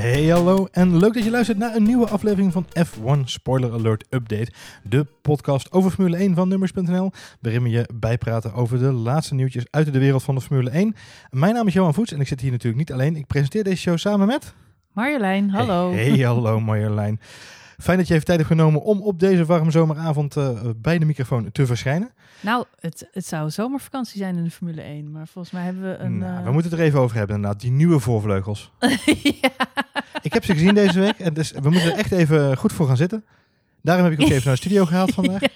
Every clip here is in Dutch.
Hey hallo en leuk dat je luistert naar een nieuwe aflevering van F1 Spoiler Alert Update. De podcast over Formule 1 van Nummers.nl, waarin we je bijpraten over de laatste nieuwtjes uit de wereld van de Formule 1. Mijn naam is Johan Voets en ik zit hier natuurlijk niet alleen. Ik presenteer deze show samen met... Marjolein, hallo. Hey, hey hallo Marjolein. Fijn dat je even tijd hebt genomen om op deze warme zomeravond uh, bij de microfoon te verschijnen. Nou, het, het zou zomervakantie zijn in de Formule 1, maar volgens mij hebben we een... Nou, uh... We moeten het er even over hebben inderdaad, die nieuwe voorvleugels. ja. Ik heb ze gezien deze week en dus we moeten er echt even goed voor gaan zitten. Daarom heb ik ook even naar de studio gehaald vandaag. Ja.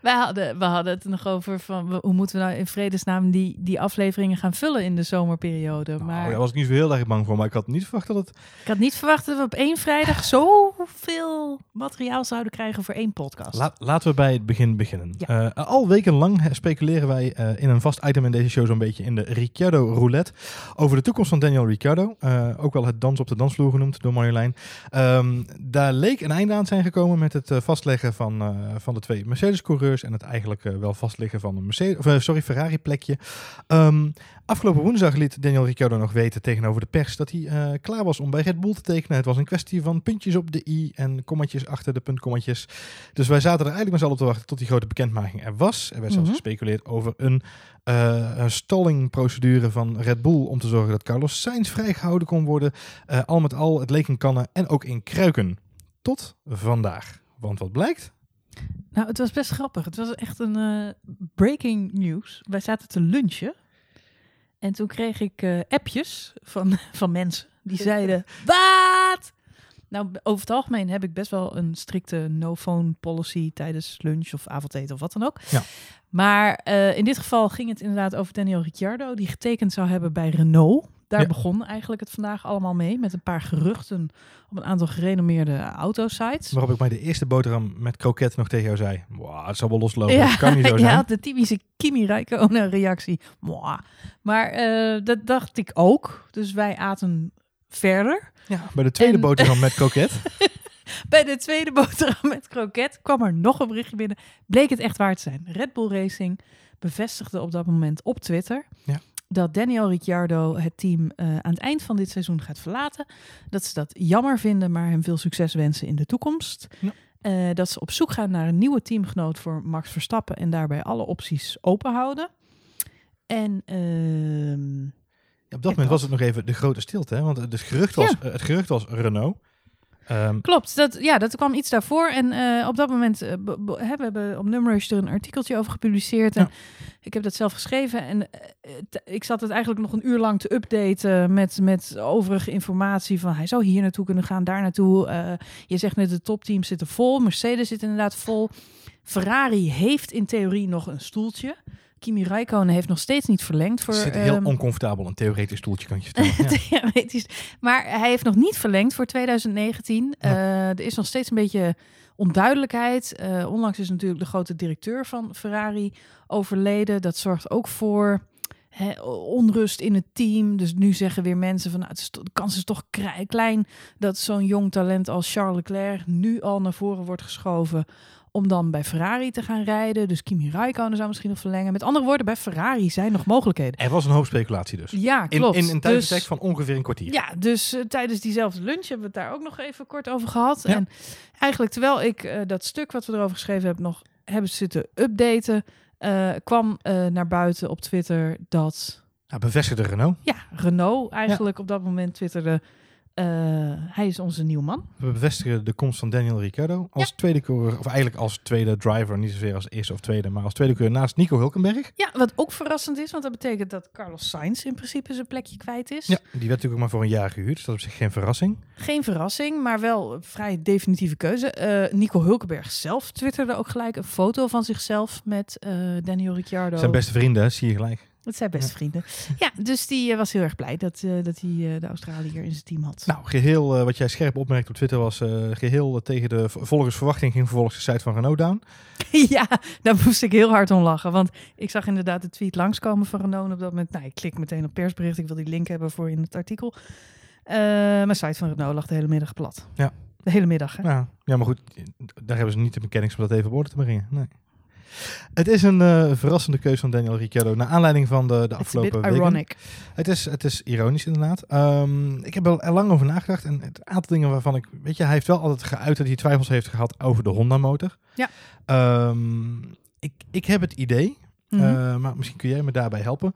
Wij hadden, we hadden het nog over van hoe moeten we nou in vredesnaam die, die afleveringen gaan vullen in de zomerperiode. Maar Oh, daar was ik niet zo heel erg bang voor, maar ik had niet verwacht dat het... ik had niet verwacht dat we op één vrijdag zoveel materiaal zouden krijgen voor één podcast. La laten we bij het begin beginnen. Ja. Uh, al wekenlang speculeren wij uh, in een vast item in deze show zo'n beetje in de Ricciardo roulette over de toekomst van Daniel Ricciardo. Uh, ook wel het dans op de dansvloer genoemd door Marjolein. Um, daar leek een einde aan zijn gekomen met het vastleggen van, van de twee Mercedes-coureurs en het eigenlijk uh, wel vastleggen van een Mercedes, of, uh, sorry, Ferrari-plekje. Um, afgelopen woensdag liet Daniel Ricciardo nog weten tegenover de pers dat hij uh, klaar was om bij Red Bull te tekenen. Het was een kwestie van puntjes op de i en kommatjes achter de puntkommatjes. Dus wij zaten er eigenlijk maar z'n allen op te wachten tot die grote bekendmaking er was. Er werd zelfs gespeculeerd over een, uh, stallingprocedure van Red Bull om te zorgen dat Carlos Sainz vrijgehouden kon worden. Uh, al met al, het leek in kannen en ook in kruiken. Tot vandaag. Want wat blijkt? Nou, het was best grappig. Het was echt een uh, breaking news. Wij zaten te lunchen. En toen kreeg ik uh, appjes van, van mensen die zeiden: Wat? Nou, over het algemeen heb ik best wel een strikte no-phone policy tijdens lunch of avondeten of wat dan ook. Ja. Maar uh, in dit geval ging het inderdaad over Daniel Ricciardo, die getekend zou hebben bij Renault. Daar ja. begon eigenlijk het vandaag allemaal mee, met een paar geruchten op een aantal gerenommeerde autosites. Waarop ik bij de eerste boterham met kroket nog tegen jou zei, wow, het zal wel loslopen, ja, dat kan niet zo zijn. Ja, de typische Kimi Räikkönen reactie. Wow. Maar uh, dat dacht ik ook, dus wij aten verder. Ja, bij de tweede en... boterham met kroket. bij de tweede boterham met kroket kwam er nog een berichtje binnen. Bleek het echt waar te zijn. Red Bull Racing bevestigde op dat moment op Twitter... Ja dat Daniel Ricciardo het team uh, aan het eind van dit seizoen gaat verlaten. Dat ze dat jammer vinden, maar hem veel succes wensen in de toekomst. Ja. Uh, dat ze op zoek gaan naar een nieuwe teamgenoot voor Max Verstappen en daarbij alle opties open houden. En uh, ja, op dat moment was het nog even de grote stilte, hè? want het gerucht was, ja. het gerucht was Renault. Um, Klopt, dat, ja, dat kwam iets daarvoor. En uh, op dat moment uh, we hebben op Numrush er een artikeltje over gepubliceerd. En ja. ik heb dat zelf geschreven. En uh, ik zat het eigenlijk nog een uur lang te updaten met, met overige informatie. Van hij zou hier naartoe kunnen gaan, daar naartoe. Je zegt net de topteams zitten vol. Mercedes zit inderdaad vol. Ferrari heeft in theorie nog een stoeltje. Kimi Räikkönen heeft nog steeds niet verlengd. Voor, het zit heel um, oncomfortabel, een theoretisch stoeltje kan je theoretisch. Maar hij heeft nog niet verlengd voor 2019. Ja. Uh, er is nog steeds een beetje onduidelijkheid. Uh, onlangs is natuurlijk de grote directeur van Ferrari overleden. Dat zorgt ook voor onrust in het team. Dus nu zeggen weer mensen van nou, het is de kans is toch klein dat zo'n jong talent als Charles Leclerc nu al naar voren wordt geschoven om dan bij Ferrari te gaan rijden. Dus Kimi Räikkönen zou misschien nog verlengen. Met andere woorden, bij Ferrari zijn nog mogelijkheden. Er was een hoop speculatie dus. Ja, klopt. In, in een tijdsbestek dus, van ongeveer een kwartier. Ja, dus uh, tijdens diezelfde lunch hebben we het daar ook nog even kort over gehad. Ja. En eigenlijk terwijl ik uh, dat stuk wat we erover geschreven hebben nog hebben zitten updaten, uh, kwam naar buiten op Twitter dat... Ja, bevestigde Renault. Ja, Renault eigenlijk ja. op dat moment twitterde... Uh, hij is onze nieuwe man. We bevestigen de komst van Daniel Ricciardo als ja. tweede coureur, of eigenlijk als tweede driver, niet zozeer als eerste of tweede, maar als tweede coureur naast Nico Hulkenberg. Ja, wat ook verrassend is, want dat betekent dat Carlos Sainz in principe zijn plekje kwijt is. Ja, die werd natuurlijk ook maar voor een jaar gehuurd, dus dat is op zich geen verrassing. Geen verrassing, maar wel een vrij definitieve keuze. Uh, Nico Hulkenberg zelf twitterde ook gelijk een foto van zichzelf met uh, Daniel Ricciardo. Zijn beste vrienden, zie je gelijk. Het zijn beste ja. vrienden. Ja, dus die uh, was heel erg blij dat, uh, dat hij uh, de Australiër in zijn team had. Nou, geheel wat jij scherp opmerkt op Twitter was geheel tegen de volgens verwachting ging vervolgens de site van Renault down. ja, daar moest ik heel hard om lachen. Want ik zag inderdaad de tweet langskomen van Renault op dat moment. Nou, ik klik meteen op persbericht. Ik wil die link hebben voor in het artikel. mijn site van Renault lag de hele middag plat. Ja. De hele middag, hè? Ja, ja maar goed, daar hebben ze niet de bekendings om dat even op orde te brengen. Nee. Het is een eh, verrassende keuze van Daniel Ricciardo. Naar aanleiding van de, de afgelopen weken. ironic. Het is, het is ironisch inderdaad. Ehm, ik heb er lang over nagedacht. En het aantal dingen waarvan ik... Weet je, hij heeft wel altijd geuit dat hij twijfels heeft gehad over de Honda-motor. Ja. Ehm, ik, ik heb het idee, Mhm. eh, maar misschien kun jij me daarbij helpen.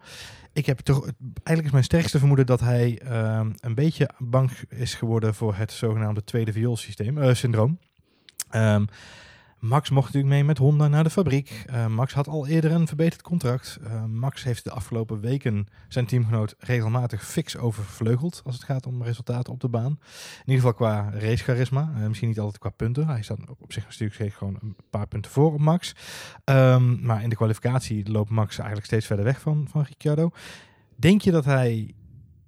Ik heb toch... Eigenlijk is mijn sterkste vermoeden dat hij ehm, een beetje bang is geworden voor het zogenaamde tweede vioolsysteem, eh, syndroom. Ehm, Max mocht natuurlijk mee met Honda naar de fabriek. Uh, Max had al eerder een verbeterd contract. Uh, Max heeft de afgelopen weken zijn teamgenoot regelmatig fix overvleugeld als het gaat om resultaten op de baan. In ieder geval qua racecharisma. Uh, misschien niet altijd qua punten. Hij staat op zich natuurlijk gewoon een paar punten voor op Max. Um, maar in de kwalificatie loopt Max eigenlijk steeds verder weg van, van Ricciardo. Denk je dat hij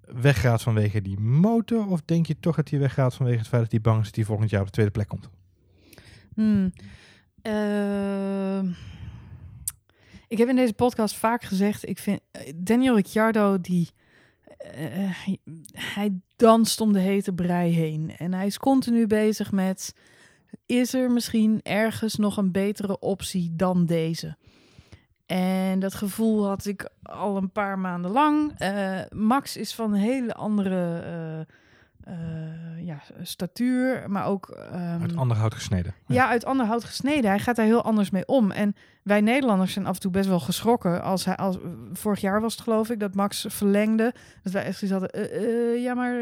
weggaat vanwege die motor? Of denk je toch dat hij weggaat vanwege het feit dat hij bang is dat hij volgend jaar op de tweede plek komt? Hmm. Uh, ik heb in deze podcast vaak gezegd, ik vind Daniel Ricciardo die uh, hij danst om de hete brei heen en hij is continu bezig met is er misschien ergens nog een betere optie dan deze? En dat gevoel had ik al een paar maanden lang. Uh, Max is van een hele andere uh, ja, statuur, maar ook... Um, uit ander hout gesneden. Ja. ja. uit ander hout gesneden. Hij gaat daar heel anders mee om. En wij Nederlanders zijn af en toe best wel geschrokken. Als hij, als, vorig jaar was het geloof ik, dat Max verlengde. Dat wij echt zoiets hadden, uh, uh, ja maar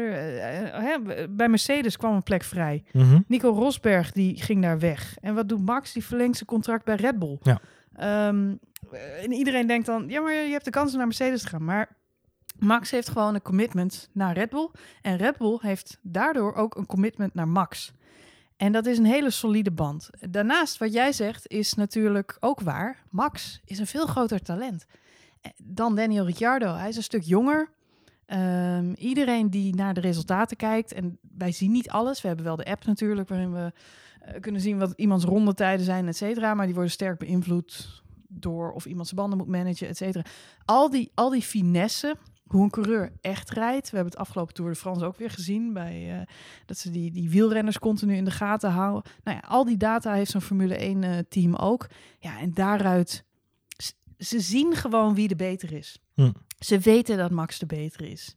hè, bij Mercedes kwam een plek vrij. Mhm. Mm -hmm. Nico Rosberg die ging daar weg. En wat doet Max? Die verlengt zijn contract bij Red Bull. Ja. Um, en iedereen denkt dan, ja maar je hebt de kans om naar Mercedes te gaan. Maar Max heeft gewoon een commitment naar Red Bull. En Red Bull heeft daardoor ook een commitment naar Max. En dat is een hele solide band. Daarnaast, wat jij zegt, is natuurlijk ook waar. Max is een veel groter talent dan Daniel Ricciardo. Hij is een stuk jonger. Um, iedereen die naar de resultaten kijkt, en wij zien niet alles. We hebben wel de app natuurlijk, waarin we uh, kunnen zien wat iemands rondetijden zijn, et cetera. Maar die worden sterk beïnvloed door of iemand zijn banden moet managen, et cetera. Al die, al die finesse, hoe een coureur echt rijdt. We hebben het afgelopen Tour de France ook weer gezien. Bij, uh, dat ze die, die wielrenners continu in de gaten houden. Nou ja, al die data heeft zo'n Formule 1 uh, team ook. Ja, en daaruit... Ze zien gewoon wie de beter is. Hm. Ze weten dat Max de beter is.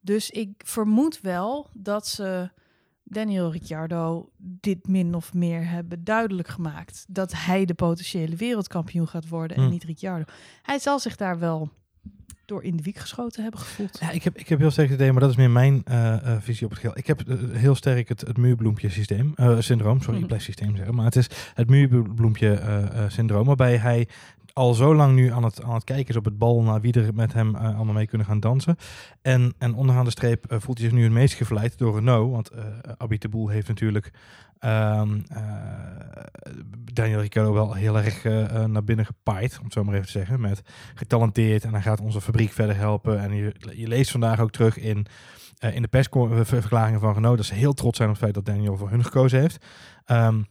Dus ik vermoed wel dat ze Daniel Ricciardo dit min of meer hebben duidelijk gemaakt. Dat hij de potentiële wereldkampioen gaat worden en Hm. niet Ricciardo. Hij zal zich daar wel door in de wiek geschoten hebben gevoeld. Ja, ik heb, ik heb heel sterk het idee, maar dat is meer mijn uh, uh, visie op het geheel. Ik heb uh, heel sterk het, het muurbloempje systeem, syndroom, sorry, blijf systeem zeggen, maar het is het muurbloempje syndroom, waarbij hij al zo lang nu aan het, aan het kijken is op het bal naar wie er met hem uh, allemaal mee kunnen gaan dansen. En, en onderaan de streep uh, voelt hij zich nu het meest gevleid door Renault. Want uh, de Boel heeft natuurlijk um, Daniel Ricciardo wel heel erg naar binnen gepaaid, om het zo maar even te zeggen. Met getalenteerd en hij gaat onze fabriek verder helpen. En je, je leest vandaag ook terug in, in de persverklaringen van Renault dat ze heel trots zijn op het feit dat Daniel voor hun gekozen heeft. Um,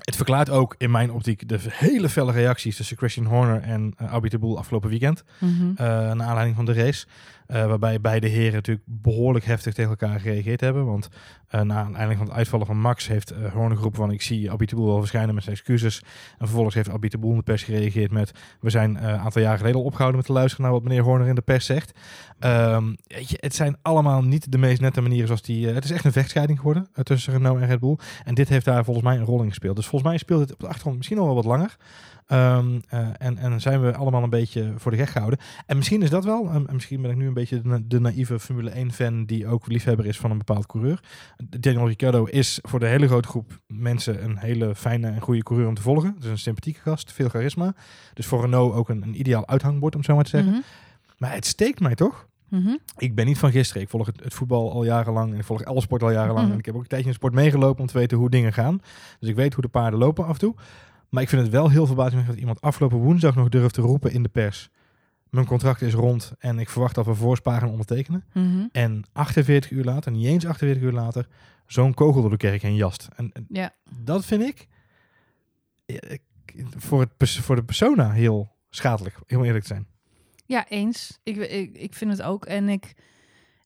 het verklaart ook in mijn optiek de hele felle reacties tussen Christian Horner en uh, Abit de Boel afgelopen weekend. Uh, naar aanleiding van de race. Uh, waarbij beide heren natuurlijk behoorlijk heftig tegen elkaar gereageerd hebben. Want uh, na aanleiding van het uitvallen van Max heeft uh, Horner geroepen van ik zie Abit de Boel wel verschijnen met zijn excuses. En vervolgens heeft Abit de Boel in de pers gereageerd met we zijn een aantal jaren geleden al opgehouden met te luisteren naar wat meneer Horner in de pers zegt. Um, je, het zijn allemaal niet de meest nette manieren zoals die... het is echt een vechtscheiding geworden tussen Renault en Red Bull. En dit heeft daar volgens mij een rol in gespeeld. Dus volgens mij speelt het op de achtergrond misschien al wel wat langer. Uh, en, en zijn we allemaal een beetje voor de gek gehouden. En misschien is dat wel, en misschien ben ik nu een beetje de, de naïeve Formule 1-fan die ook liefhebber is van een bepaald coureur. Daniel Ricciardo is voor de hele grote groep mensen een hele fijne en goede coureur om te volgen. Dus een sympathieke gast, veel charisma. Dus voor Renault ook een, een ideaal uithangbord, om zo maar te zeggen. Mm -hmm. Maar het steekt mij toch? Mm -hmm. Ik ben niet van gisteren. Ik volg het, het, voetbal al jarenlang en ik volg alle sport al jarenlang. Mhm. En ik heb ook een tijdje in sport meegelopen om te weten hoe dingen gaan. Dus ik weet hoe de paarden lopen af en toe. Maar ik vind het wel heel verbazingwekkend dat iemand afgelopen woensdag nog durft te roepen in de pers. Mijn contract is rond en ik verwacht dat we voorspaar gaan ondertekenen. Mm -hmm. En 48 uur later, niet eens 48 uur later, zo'n kogel door de kerk heen jast. En, en ja. dat vind ik, ik voor, het, voor de persona heel schadelijk, heel eerlijk te zijn. Ja, eens. Ik, ik, ik vind het ook. En ik,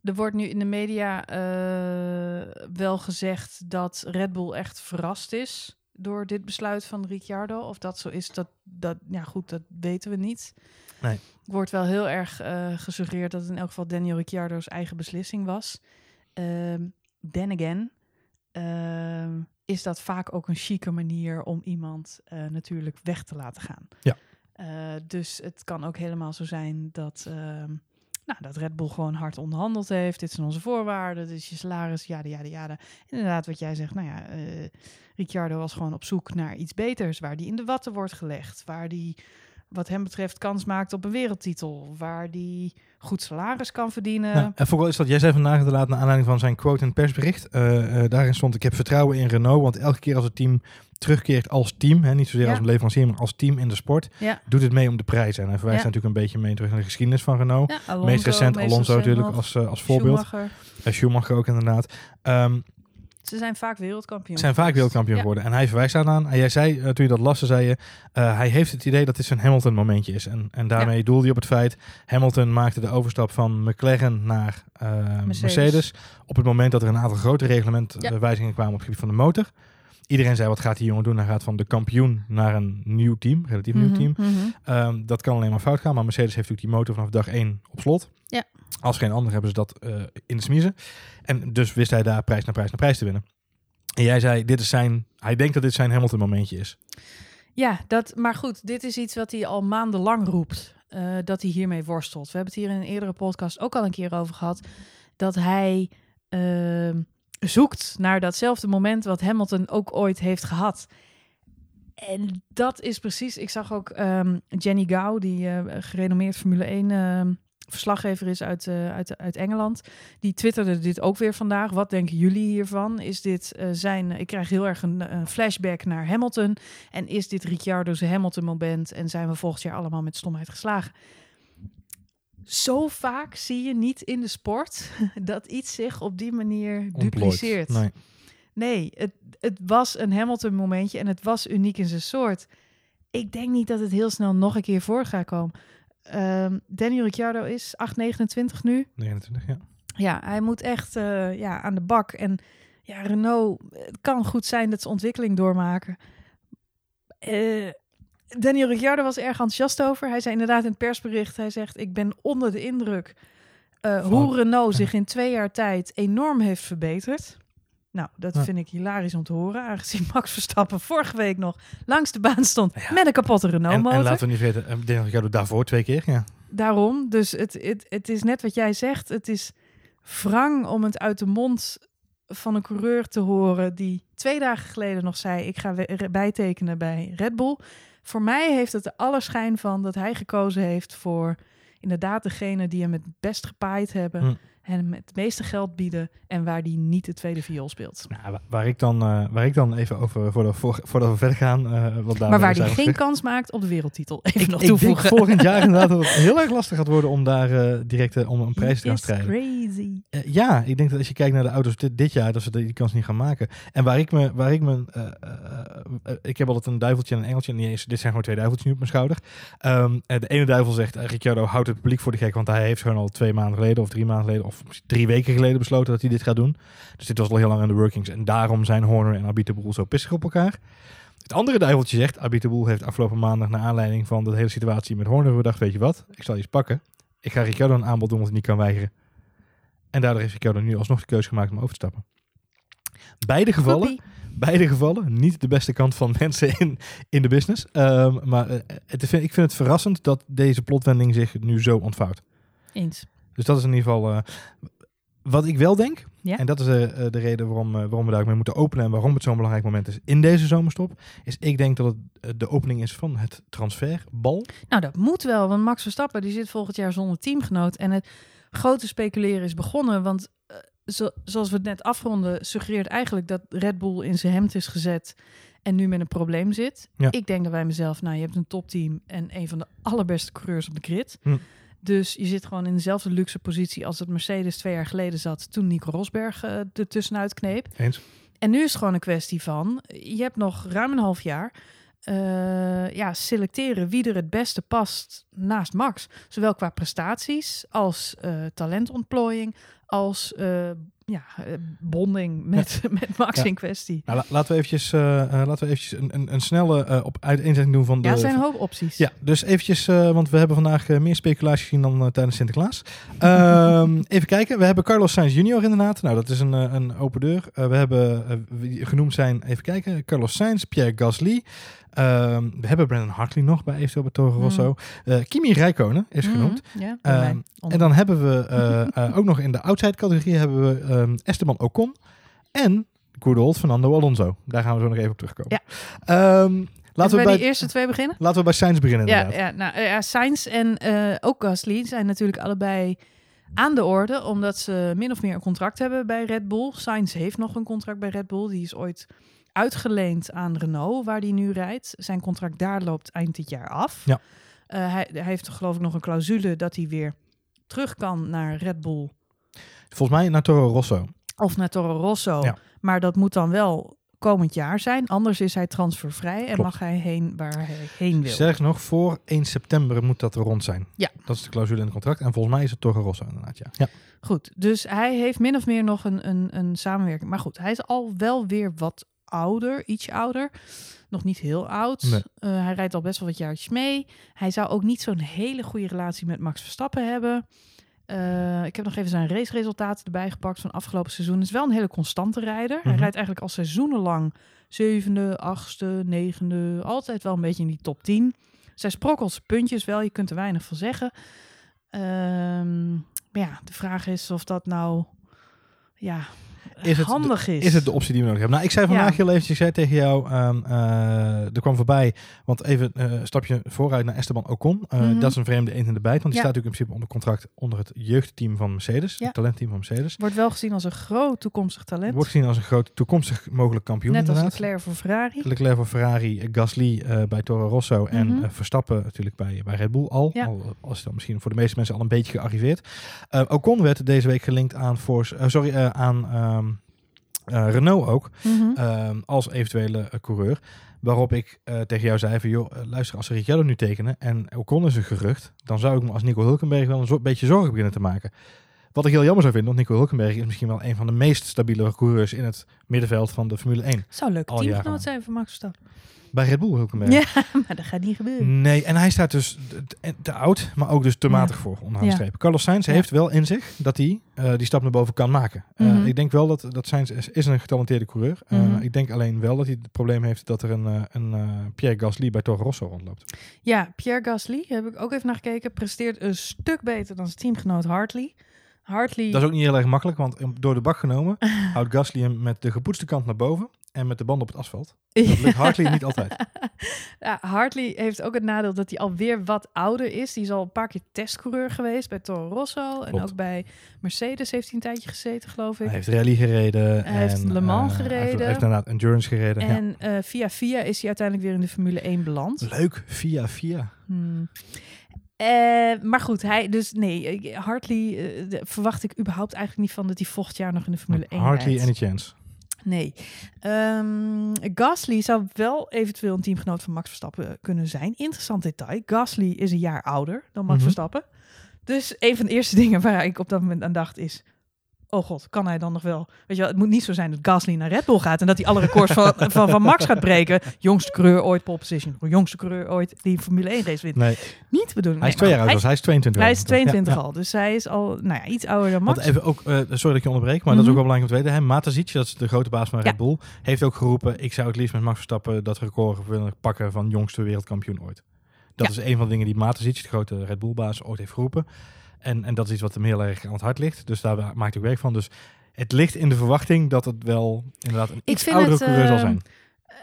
er wordt nu in de media uh, wel gezegd dat Red Bull echt verrast is door dit besluit van Ricciardo. Of dat zo is, dat, dat ja goed, dat weten we niet. Nee. Wordt wel heel erg eh, gesuggereerd dat het in elk geval Daniel Ricciardo's eigen beslissing was. Ehm then again, ehm, is dat vaak ook een chique manier om iemand eh, natuurlijk weg te laten gaan. Ja. Eh, dus het kan ook helemaal zo zijn dat, ehm, nou, dat Red Bull gewoon hard onderhandeld heeft. Dit zijn onze voorwaarden, dit is je salaris, ja, ja, ja. Inderdaad, wat jij zegt, nou ja, eh Ricciardo was gewoon op zoek naar iets beters, waar die in de watten wordt gelegd, waar die wat hem betreft kans maakt op een wereldtitel, waar die goed salaris kan verdienen. Ja, en vooral is dat, jij zei vandaag inderdaad naar aanleiding van zijn quote het persbericht. eh, eh, daarin stond, ik heb vertrouwen in Renault, want elke keer als het team terugkeert als team, hè, niet zozeer Ja. als een leverancier, maar als team in de sport, Ja. doet het mee om de prijzen. En hij verwijst Ja. natuurlijk een beetje mee terug naar de geschiedenis van Renault. Alonso, meest recent Alonso natuurlijk als, eh, als voorbeeld. Schumacher. En Schumacher ook inderdaad. Ehm, Ze zijn vaak wereldkampioen. zijn vaak wereldkampioen geworden. En hij verwijst daaraan. En jij zei, eh, toen je dat las, zei je... eh, hij heeft het idee dat dit zijn Hamilton momentje is. En, en daarmee doelde hij op het feit... Hamilton maakte de overstap van McLaren naar eh, Mercedes. Mercedes. Op het moment dat er een aantal grote reglementwijzigingen kwamen op het gebied van de motor. Iedereen zei, wat gaat die jongen doen? Hij gaat van de kampioen naar een nieuw team. Relatief nieuw Mhm, team. mhm. Ehm, dat kan alleen maar fout gaan. Maar Mercedes heeft natuurlijk die motor vanaf dag 1 op slot. Ja. Als geen ander hebben ze dat eh, in de smiezen. En dus wist hij daar prijs naar prijs naar prijs te winnen. En jij zei, dit is zijn, hij denkt dat dit zijn Hamilton momentje is. Ja, dat, maar goed, dit is iets wat hij al maandenlang roept. eh, dat hij hiermee worstelt. We hebben het hier in een eerdere podcast ook al een keer over gehad. Dat hij ehm, zoekt naar datzelfde moment wat Hamilton ook ooit heeft gehad. En dat is precies. Ik zag ook ehm, Jenny Gao, die eh, gerenommeerd Formule 1 ehm, verslaggever is uit, eh, uit, uit Engeland. Die twitterde dit ook weer vandaag. Wat denken jullie hiervan? Is dit eh, zijn. Ik krijg heel erg een, een flashback naar Hamilton. En is dit Ricciardo's Hamilton moment? En zijn we volgend jaar allemaal met stomheid geslagen? Zo vaak zie je niet in de sport dat iets zich op die manier Ontplooit. dupliceert. Nee. Nee, het, het was een Hamilton momentje en het was uniek in zijn soort. Ik denk niet dat het heel snel nog een keer voor gaat komen. Ehm Daniel Ricciardo is 8,29 nu. 29, ja. Ja, hij moet echt eh, ja, aan de bak. En ja, Renault, het kan goed zijn dat ze ontwikkeling doormaken. Eh, Daniel Ricciardo was er erg enthousiast over. Hij zei inderdaad in het persbericht, hij zegt, ik ben onder de indruk eh, hoe Renault zich in twee jaar tijd enorm heeft verbeterd. Nou, dat Ja. vind ik hilarisch om te horen, aangezien Max Verstappen vorige week nog langs de baan stond Ja. met een kapotte En, Renault-motor. en laten we niet vergeten, eh, Daniel Ricciardo daarvoor twee keer, ja. Daarom, dus het, het, het is net wat jij zegt. Het is wrang om het uit de mond van een coureur te horen die twee dagen geleden nog zei: Ik ga bijtekenen bij Red Bull. Voor mij heeft het er alle schijn van dat hij gekozen heeft voor inderdaad degene die hem het best gepaaid hebben. Hm. En hem het meeste geld bieden en waar die niet de tweede viool speelt. Nou, wa- waar, ik dan, eh, waar ik dan even over, voordat, voor, voordat we verder gaan... eh wat maar waar hij hij geen kans maakt op de wereldtitel. Even ik, nog ik denk volgend jaar inderdaad dat het heel erg lastig gaat worden om daar eh, direct om een prijs te gaan strijden. crazy. Ja, ik denk dat als je kijkt naar de auto's dit, dit jaar, dat ze die kans niet gaan maken. En waar ik me, waar ik me, ik heb altijd een duiveltje en een engeltje. En niet eens, dit zijn gewoon twee duiveltjes nu op mijn schouder. En de ene duivel zegt, Ricciardo houdt het publiek voor de gek, want hij heeft gewoon al twee maanden geleden of drie maanden geleden of drie weken geleden besloten dat hij dit gaat doen. Dus dit was al heel lang in de workings en daarom zijn Horner en Abita Boel zo pissig op elkaar. Het andere duiveltje zegt, Abita Boel heeft afgelopen maandag naar aanleiding van de hele situatie met Horner bedacht, weet je wat, ik zal je eens pakken. Ik ga Ricciardo een aanbod doen wat hij niet kan weigeren. En daardoor heeft Ricciardo nu alsnog de keuze gemaakt om over te stappen. Beide gevallen, beide gevallen, niet de beste kant van mensen in, in de business. Ehm, maar eh, het, ik vind het verrassend dat deze plotwending zich nu zo ontvouwt. Eens. Dus dat is in ieder geval eh, wat ik wel denk. Ja. En dat is eh, eh, de reden waarom, waarom we daar ook mee moeten openen en waarom het zo'n belangrijk moment is in deze zomerstop. Is ik denk dat het de opening is van het transferbal. Nou, dat moet wel, want Max Verstappen die zit volgend jaar zonder teamgenoot. En het grote speculeren is begonnen, want zo, zoals we het net afronden, suggereert eigenlijk dat Red Bull in zijn hemd is gezet en nu met een probleem zit. Ja. Ik denk dat bij mezelf, nou, je hebt een topteam en een van de allerbeste coureurs op de grid. Hm. Dus je zit gewoon in dezelfde luxe positie als het Mercedes twee jaar geleden zat toen Nico Rosberg eh er tussenuit kneep. Eens? En nu is het gewoon een kwestie van, je hebt nog ruim een half jaar. eh, ja, selecteren wie er het beste past naast Max. Zowel qua prestaties als eh, talentontplooiing, als eh, ja, eh, bonding met, met Max Ja. in kwestie. Nou, la- laten we eventjes, eh, laten we eventjes een, een, een snelle eh, op uiteenzetting doen van de... Ja, er zijn een hoop opties. Ja, dus eventjes, want we hebben vandaag meer speculatie gezien dan tijdens Sinterklaas. Ehm, even kijken, we hebben Carlos Sainz Jr. inderdaad. Nou, dat is een, een open deur. We hebben genoemd zijn, even kijken, Carlos Sainz, Pierre Gasly. Ehm, we hebben Brandon Hartley nog bij eventueel bij Toro Rosso. Eh, Kimi Räikkönen is genoemd. Ja, Ehm. En dan hebben we eh, eh, ook nog in de outside categorie hebben we ehm, Esteban Ocon en good old Fernando Alonso. Daar gaan we zo nog even op terugkomen. Even laten, we bij die eerste twee beginnen? laten we bij Sainz beginnen Ja, inderdaad. ja, nou, ja, Sainz en ook Gasly zijn natuurlijk allebei aan de orde, omdat ze min of meer een contract hebben bij Red Bull. Sainz heeft nog een contract bij Red Bull. Die is ooit uitgeleend aan Renault, waar hij nu rijdt. Zijn contract daar loopt eind dit jaar af. Ja. Eh, hij, hij heeft geloof ik nog een clausule dat hij weer terug kan naar Red Bull Volgens mij naar Toro Rosso. of naar Toro Rosso. Ja. Maar dat moet dan wel komend jaar zijn. Anders is hij transfervrij en Klopt. mag hij heen waar hij heen wil. Sterker nog, voor 1 september moet dat er rond zijn. Ja. Dat is de clausule in het contract. En volgens mij is het Toro Rosso inderdaad, ja. ja. Goed, dus hij heeft min of meer nog een, een, een samenwerking. Maar goed, hij is al wel weer wat ouder, iets ouder. Nog niet heel oud. Nee. Eh, hij rijdt al best wel wat jaartjes mee. Hij zou ook niet zo'n hele goede relatie met Max Verstappen hebben. Eh, ik heb nog even zijn raceresultaten erbij gepakt van afgelopen seizoen. Het is wel een hele constante rijder. Hij Mhm. rijdt eigenlijk al seizoenenlang zevende, achtste, negende. Altijd wel een beetje in die top 10. Zij sprokkelt zijn puntjes wel, je kunt er weinig van zeggen. Ehm, maar ja, de vraag is of dat nou ja, Is het de- handig is. Is het de optie die we nodig hebben? Nou, ik zei vandaag heel eventjes, ik zei tegen jou, ehm, eh, er kwam voorbij, want even eh, een stapje vooruit naar Esteban Ocon. Eh, Mhm. Dat is een vreemde eend in de bijt, want die Ja. staat natuurlijk in principe onder contract onder het jeugdteam van Mercedes, Ja. het talentteam van Mercedes. Wordt wel gezien als een groot toekomstig talent. Wordt gezien als een groot toekomstig mogelijk kampioen Net als. Leclerc voor Ferrari. Leclerc voor Ferrari, Gasly bij Toro Rosso en Mhm. Verstappen natuurlijk bij, bij Red Bull al. Ja. al. Als dan misschien voor de meeste mensen al een beetje gearriveerd. Ocon werd deze week gelinkt aan, Force, sorry, aan ehm, eh, Renault ook. Mhm. ehm, als eventuele eh, coureur. Waarop ik eh, tegen jou zei van, joh, luister, als ze Ricciardo nu tekenen en Ocon is een gerucht, dan zou ik me als Nico Hulkenberg wel een zo- beetje zorgen beginnen te maken. Wat ik heel jammer zou vinden, want Nico Hulkenberg is misschien wel een van de meest stabiele coureurs in het middenveld van de Formule 1. Zou leuk teamgenoot zijn voor Max Verstappen. Bij Red Bull Hulkenberg. Ja, maar dat gaat niet gebeuren. Nee, en hij staat dus te, te oud, maar ook dus te Ja. matig voor, onderaan Ja. Carlos Sainz Ja. heeft wel in zich dat hij eh, die stap naar boven kan maken. Eh, Mhm. ik denk wel dat, dat Sainz is, is een getalenteerde coureur. Eh, Mhm. Ik denk alleen wel dat hij het probleem heeft dat er een, een Pierre Gasly bij Toro Rosso rondloopt. Ja, Pierre Gasly, heb ik ook even naar gekeken, presteert een stuk beter dan zijn teamgenoot Hartley. Hartley, Dat is ook niet heel erg makkelijk, want door de bak genomen houdt Gasly hem met de gepoetste kant naar boven en met de band op het asfalt. Dat lukt Hartley niet altijd. ja, Hartley heeft ook het nadeel dat hij alweer wat ouder is. Die is al een paar keer testcoureur geweest bij Toro Rosso. En ook bij Mercedes heeft hij een tijdje gezeten, geloof ik. Hij heeft rally gereden. Hij heeft en, Le Mans eh, Hij heeft, gereden. hij heeft inderdaad endurance gereden. ja. En eh, via via is hij uiteindelijk weer in de Formule 1 beland. Leuk, via via. Hmm. Eh, maar goed, hij, dus nee, Hartley verwacht ik überhaupt eigenlijk niet van dat hij volgend jaar nog in de Formule 1 Hardly rijdt. any chance. Nee. Ehm, Gasly zou wel eventueel een teamgenoot van Max Verstappen kunnen zijn. Interessant detail. Gasly is een jaar ouder dan Max Mhm. Verstappen. Dus een van de eerste dingen waar ik op dat moment aan dacht is... Oh god, kan hij dan nog wel... Weet je wel, het moet niet zo zijn dat Gasly naar Red Bull gaat... en dat hij alle records van, van, van Max gaat breken. Jongste coureur ooit pole position. Jongste coureur ooit die Formule 1 race wint. Nee, Niet bedoeling. hij is twee jaar oud, dus hij is 22. hij, is 22 Ja, ja. al. Dus hij is al nou ja, iets ouder dan Max. Want even ook, eh, sorry dat ik je onderbreek, maar dat is ook Mhm. wel belangrijk om te weten. Hè? Matazic, dat is de grote baas van. Red Bull, heeft ook geroepen: ik zou het liefst met Max Verstappen dat record willen pakken van jongste wereldkampioen ooit. Dat Ja. is een van de dingen die Matazic, de grote Red Bull baas, ooit heeft geroepen. En, en dat is iets wat hem heel erg aan het hart ligt. Dus daar maakt ook werk van. Dus het ligt in de verwachting dat het wel inderdaad een iets vind oudere het, coureur zal eh, zijn.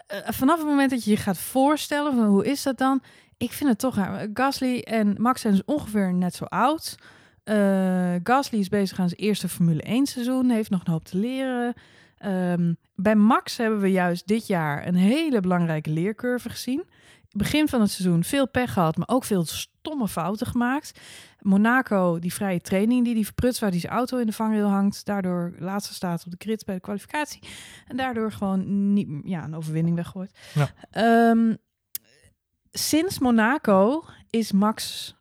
Eh, vanaf het moment dat je je gaat voorstellen van hoe is dat dan, ik vind het toch raar. Gasly en Max zijn dus ongeveer net zo oud. Eh, Gasly is bezig aan zijn eerste Formule 1 seizoen, heeft nog een hoop te leren. Ehm, bij Max hebben we juist dit jaar een hele belangrijke leercurve gezien. Begin van het seizoen veel pech gehad, maar ook veel stomme fouten gemaakt. Monaco, die vrije training die die verprutst, waar die zijn auto in de vangrail hangt, daardoor laatste staat op de grid bij de kwalificatie. En daardoor gewoon niet, ja, een overwinning weggooit. Ja. Ehm, sinds Monaco is Max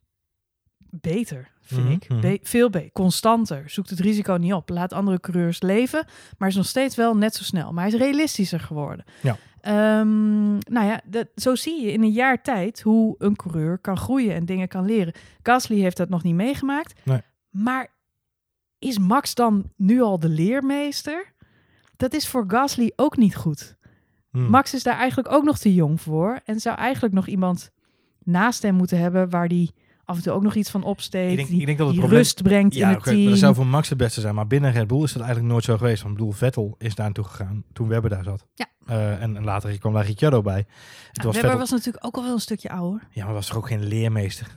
beter, vind Mhm, ik. mhm. Be- veel beter. Constanter. Zoekt het risico niet op. Laat andere coureurs leven. Maar is nog steeds wel net zo snel. Maar hij is realistischer geworden. Ja. Ehm, nou ja, dat, zo zie je in een jaar tijd hoe een coureur kan groeien en dingen kan leren. Gasly heeft dat nog niet meegemaakt. Nee. Maar is Max dan nu al de leermeester? Dat is voor Gasly ook niet goed. Hmm. Max is daar eigenlijk ook nog te jong voor. En zou eigenlijk nog iemand naast hem moeten hebben waar die af en toe ook nog iets van opsteekt. Ik denk- die ik denk dat het die probleem- rust brengt in Ja, het oké, team. dat zou voor Max het beste zijn. Maar binnen Red Bull is dat eigenlijk nooit zo geweest. Want ik bedoel, Vettel is daar naartoe gegaan toen Webber daar zat. Ja. Eh, en, en later kwam daar Ricciardo bij. Het Ja, was Webber Vettel, was natuurlijk ook al wel een stukje ouder. Ja, maar was toch ook geen leermeester?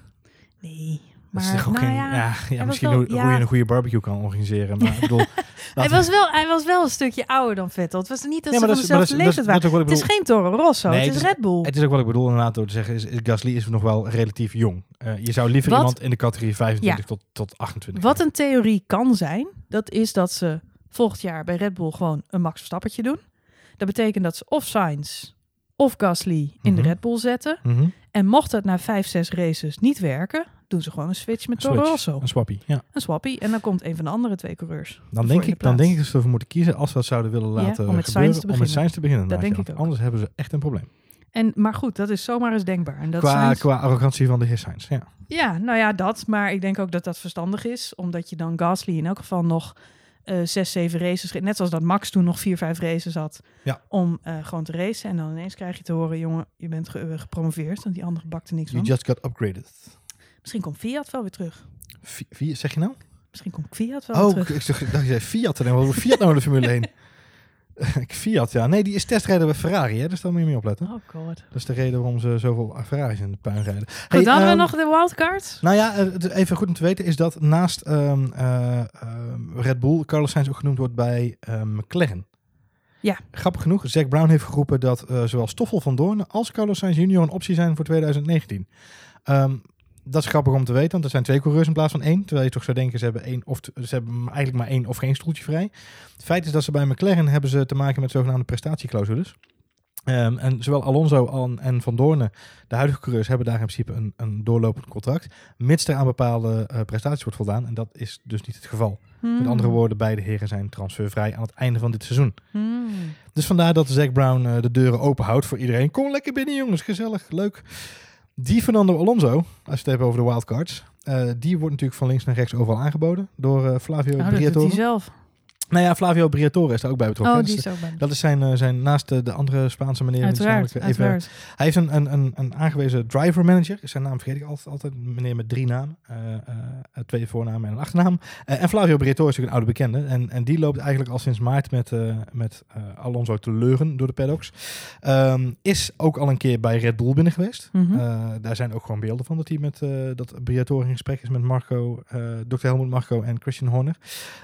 Nee. Dat is Maar toch ook nou geen, ja, ja, misschien wel- hoe, je een goede barbecue kan organiseren. Maar ik bedoel, hij, was wel, hij was wel een stukje ouder dan Vettel. Het was niet dat ze van dat is- dat dezelfde is- dat is- leeftijd waren. dat is Het is geen Toro Rosso, Nee, het het is is- Red Bull. Het is ook wat ik bedoel inderdaad door te zeggen. Is, is Gasly is nog wel relatief jong. Eh, je zou liever Wat- iemand in de categorie 25 tot, tot 28 Wat een theorie kan zijn, dat is dat ze volgend jaar bij Red Bull gewoon een Max Verstappertje doen. Dat betekent dat ze of Sainz of Gasly in de Mhm. Red Bull zetten. Mhm. En mocht het na vijf, zes races niet werken, doen ze gewoon een switch met Toro Rosso. Een swappie, ja. Een swappie. En dan komt een van de andere twee coureurs. Dan denk, de ik, dan denk ik dat ze ervoor moeten kiezen als we dat zouden willen Ja, laten om met gebeuren. Te Om met. Sainz te beginnen. Dat denk ik ook. Anders hebben ze echt een probleem. En, maar goed, dat is zomaar eens denkbaar. En dat Qua, qua arrogantie van de heer Sainz, ja. Ja, nou ja, dat. Maar ik denk ook dat dat verstandig is. Omdat je dan Gasly in elk geval nog eh, zes, zeven races... Net zoals dat Max toen nog vier, vijf races had. Ja. Om eh, gewoon te racen. En dan ineens krijg je te horen... jongen, je bent ge- eh, gepromoveerd. Want die andere bakte niks You van. just got upgraded. Misschien komt Fiat wel weer terug. Vier, zeg je nou? Misschien komt Fiat wel Oh, weer terug. dacht- ik dacht je zei Fiat. En dan Fiat nou in de Formule 1? Ik Fiat, ja. Nee, die is testrijder bij Ferrari, hè? dus daar moet je mee opletten. Oh god. Dat is de reden waarom ze zoveel Ferraris in de puin rijden. Goed, Hey, dan ehm, we nog de wildcards. Nou ja, eh, even goed om te weten is dat naast ehm, eh, ehm, Red Bull Carlos Sainz ook genoemd wordt bij ehm, McLaren. Ja. Grappig genoeg, Zack Brown heeft geroepen dat eh, zowel Stoffel van Doorn als Carlos Sainz junior een optie zijn voor 2019. Ehm, dat is grappig om te weten, want er zijn twee coureurs in plaats van één. Terwijl je toch zou denken, ze hebben, één of ze hebben eigenlijk maar één of geen stoeltje vrij. Het feit is dat ze bij McLaren hebben ze te maken met zogenaamde prestatieclausules. Ehm, en zowel Alonso al- en Van Doornen, de huidige coureurs, hebben daar in principe een, een doorlopend contract. Mits er aan bepaalde eh, prestaties wordt voldaan. En dat is dus niet het geval. Hmm. Met andere woorden, beide heren zijn transfervrij aan het einde van dit seizoen. Hmm. Dus vandaar dat Zack Brown eh, de deuren open houdt voor iedereen. Kom lekker binnen jongens, gezellig, leuk. Die Fernando Alonso, als je het hebt over de wildcards, eh, die wordt natuurlijk van links naar rechts overal aangeboden door eh, Flavio Oh, dat doet Briatore. hij zelf. Nou ja, Flavio Briatore is daar ook bij betrokken. Oh, die Dus, is ook bij. dat is zijn, eh, zijn naast de, de andere Spaanse meneer. die Uiteraard, namelijk even- hij heeft een, een, een, een aangewezen driver manager. Zijn naam vergeet ik altijd. altijd meneer met drie namen. eh, eh, twee voornamen en een achternaam. Eh, en Flavio Briatore is natuurlijk een oude bekende. En, en die loopt eigenlijk al sinds maart met, eh, met eh, Alonso te leuren door de paddocks. Ehm, is ook al een keer bij Red Bull binnen geweest. Mhm. Eh, daar zijn ook gewoon beelden van dat hij met eh, dat Briatore in gesprek is met Marco, eh Dr. Helmut Marco en Christian Horner.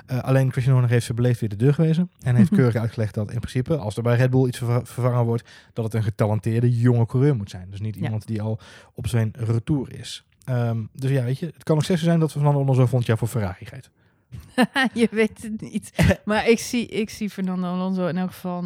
Eh, alleen Christian Horner heeft ze beleefd weer de deur gewezen. En heeft Mhm. keurig uitgelegd dat in principe, als er bij Red Bull iets verva- vervangen wordt, dat het een getalenteerde jonge coureur moet zijn. Dus niet Ja. iemand die al op zijn retour is. Ehm, dus ja, weet je, het kan nog steeds zo zijn dat we van Alonso volgend jaar voor Ferrari rijdt. je weet het niet. Maar ik zie, ik zie Fernando Alonso in elk geval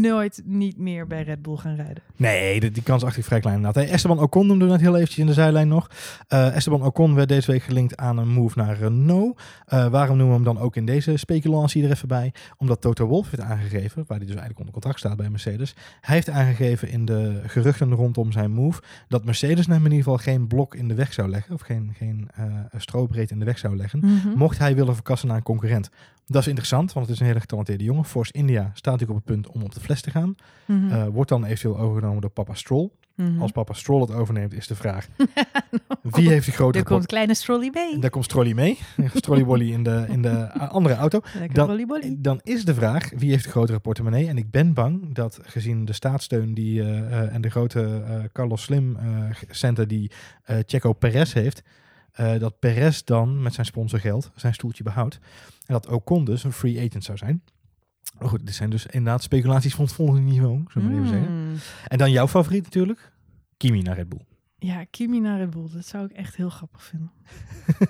nooit niet meer bij Red Bull gaan rijden. Nee, die, die kans acht ik vrij klein inderdaad. Hey, Esteban Ocon noemde we net heel eventjes in de zijlijn nog. Eh, Esteban Ocon werd deze week gelinkt aan een move naar Renault. Eh, waarom noemen we hem dan ook in deze speculatie er even bij? Omdat Toto Wolff heeft aangegeven, waar hij dus eigenlijk onder contract staat bij Mercedes. Hij heeft aangegeven in de geruchten rondom zijn move dat Mercedes hem in ieder geval geen blok in de weg zou leggen. Of geen, geen strobreed in de weg zou leggen. Mhm. Mocht hij willen verkassen naar een concurrent. Dat is interessant, want het is een hele getalenteerde jongen. Force India staat natuurlijk op het punt om op de fles te gaan. Mhm. Eh, wordt dan eventueel overgenomen door papa Stroll. Mhm. Als papa Stroll het overneemt, is de vraag: wie heeft de grotere Er komt kleine Strolly mee. Daar komt Strolly mee. Strolly Wolly in de, in de andere auto. Dan- is de vraag: wie heeft de grotere portemonnee? En ik ben bang dat gezien de staatssteun die, eh, eh, en de grote Carlos Slim center die Checo Perez heeft, eh, dat Perez dan met zijn sponsorgeld zijn stoeltje behoudt. En dat Ocon dus een free agent zou zijn. Maar goed, dit zijn dus inderdaad speculaties van het volgende niveau, zullen we maar even zeggen. Mm. En dan jouw favoriet natuurlijk, Kimi naar Red Bull. Ja, Kimi naar Red Bull. Dat zou ik echt heel grappig vinden.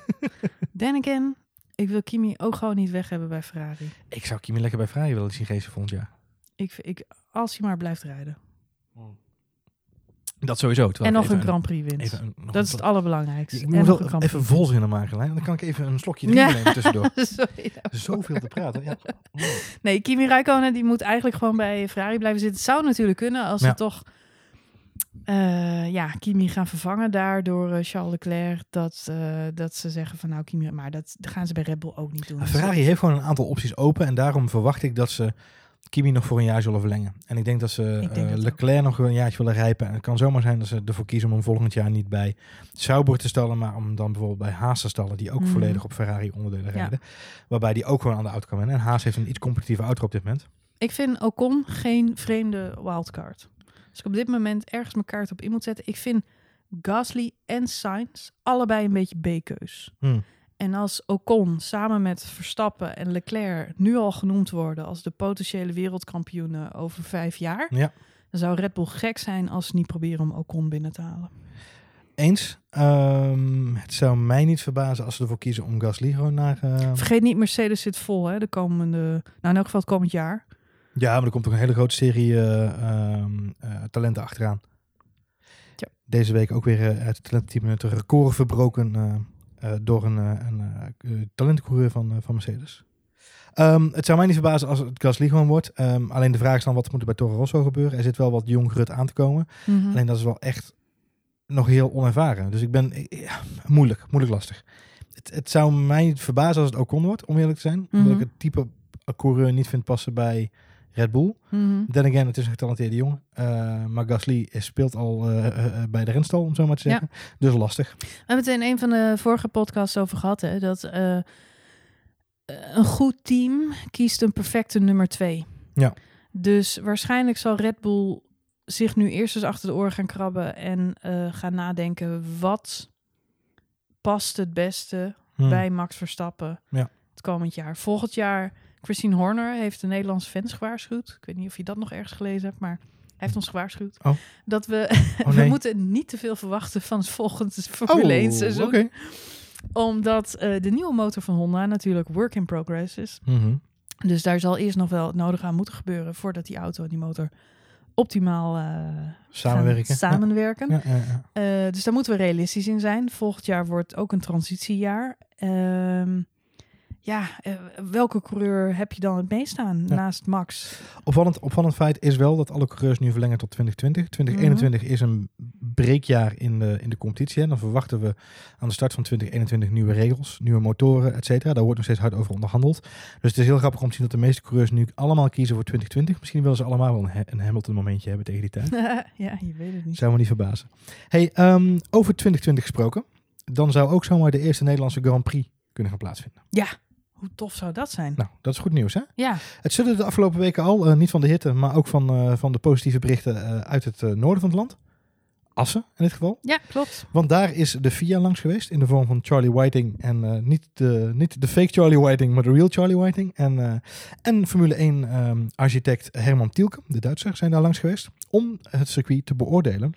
Then again, ik wil Kimi ook gewoon niet weg hebben bij Ferrari. Ik zou Kimi lekker bij Ferrari willen zien racen volgend jaar. Ik, ik, als hij maar blijft rijden. Dat sowieso. En nog een Grand Prix wint. even dat een- is het allerbelangrijkste. Ik moet nog wel even volzinnen maken, Lijn. Dan kan ik even een slokje drinken Ja. tussendoor. Sorry. Zoveel te praten. Ja. Nee, Kimi Räikkönen die moet eigenlijk gewoon bij Ferrari blijven zitten. Het zou natuurlijk kunnen als ze toch eh, ja, Kimi gaan vervangen daar door eh, Charles Leclerc. Dat, eh, dat ze zeggen van nou Kimi, maar dat gaan ze bij Red Bull ook niet doen. Ferrari heeft gewoon een aantal opties open. En daarom verwacht ik dat ze Kimi nog voor een jaar zullen verlengen. En ik denk dat ze denk eh, dat ook. Leclerc nog een jaartje willen rijpen. En het kan zomaar zijn dat ze ervoor kiezen om hem volgend jaar niet bij Sauber te stallen. Maar om dan bijvoorbeeld bij Haas te stallen. Die ook Mhm. volledig op Ferrari onderdelen Ja. rijden. Waarbij die ook gewoon aan de auto kan wennen. En Haas heeft een iets competitieve auto op dit moment. Ik vind Ocon geen vreemde wildcard. Als ik op dit moment ergens mijn kaart op in moet zetten. Ik vind Gasly en Sainz allebei een beetje B-keus. Hmm. En als Ocon samen met Verstappen en Leclerc nu al genoemd worden als de potentiële wereldkampioenen over vijf jaar, Ja. dan zou Red Bull gek zijn als ze niet proberen om Ocon binnen te halen. Eens. Ehm, het zou mij niet verbazen als ze ervoor kiezen om Gasly gewoon naar... eh, Vergeet niet, Mercedes zit vol hè, de komende, nou in elk geval het komend jaar. Ja, maar er komt ook een hele grote serie eh, ehm, eh, talenten achteraan. Ja. Deze week ook weer eh, uit het talententeam het record verbroken door een, eh, een eh, talentencoureur van, eh, van Mercedes. Ehm, het zou mij niet verbazen als het Gasly gewoon wordt. Ehm, alleen de vraag is dan wat moet er bij Toro Rosso gebeuren. Er zit wel wat jong grut aan te komen. Mhm. Alleen dat is wel echt nog heel onervaren. Dus ik ben ja, moeilijk, moeilijk lastig. Het, het zou mij niet verbazen als het Ocon wordt, om eerlijk te zijn. Omdat Mhm. ik het type coureur niet vind passen bij Red Bull. Mhm. Then again, het is een getalenteerde jongen. Eh, maar Gasly is- speelt al eh, eh, bij de renstal, om zo maar te Ja. zeggen. Dus lastig. We hebben het in een van de vorige podcasts over gehad, hè, dat een goed team kiest een perfecte nummer twee. Ja. Dus waarschijnlijk zal Red Bull zich nu eerst eens achter de oren gaan krabben en gaan nadenken wat past het beste Hmm. bij Max Verstappen Ja. het komend jaar. Volgend jaar, Christine Horner heeft de Nederlandse fans gewaarschuwd. Ik weet niet of je dat nog ergens gelezen hebt, maar hij heeft ons gewaarschuwd. Oh. Dat we, Oh, we moeten niet te veel verwachten van het volgende Formule 1 seizoen omdat eh, de nieuwe motor van Honda natuurlijk work in progress is. Mhm. Dus daar zal eerst nog wel het nodige aan moeten gebeuren voordat die auto en die motor optimaal eh, samenwerken. Ja, ja, ja. Eh, dus daar moeten we realistisch in zijn. Volgend jaar wordt ook een transitiejaar. Ehm, ja, eh, welke coureur heb je dan het meest aan Ja. naast Max? Opvallend, opvallend feit is wel dat alle coureurs nu verlengen tot 2020. 2021 Mhm. is een breekjaar in de, in de competitie. En dan verwachten we aan de start van 2021 nieuwe regels, nieuwe motoren, et cetera. Daar wordt nog steeds hard over onderhandeld. Dus het is heel grappig om te zien dat de meeste coureurs nu allemaal kiezen voor 2020. Misschien willen ze allemaal wel een, een Hamilton momentje hebben tegen die tijd. ja, je weet het niet. Zou me niet verbazen. Hey, ehm, over 2020 gesproken. Dan zou ook zomaar de eerste Nederlandse Grand Prix kunnen gaan plaatsvinden. Hoe tof zou dat zijn? Nou, dat is goed nieuws hè? Ja, Het zullen de afgelopen weken al, eh, niet van de hitte, maar ook van, eh, van de positieve berichten eh, uit het noorden van het land. Assen in dit geval. ja, klopt. Want daar is de FIA langs geweest in de vorm van Charlie Whiting. En niet, de, niet de fake Charlie Whiting, maar de real Charlie Whiting. En, en Formule 1 ehm, architect Herman Tielke, de Duitser, zijn daar langs geweest. Om het circuit te beoordelen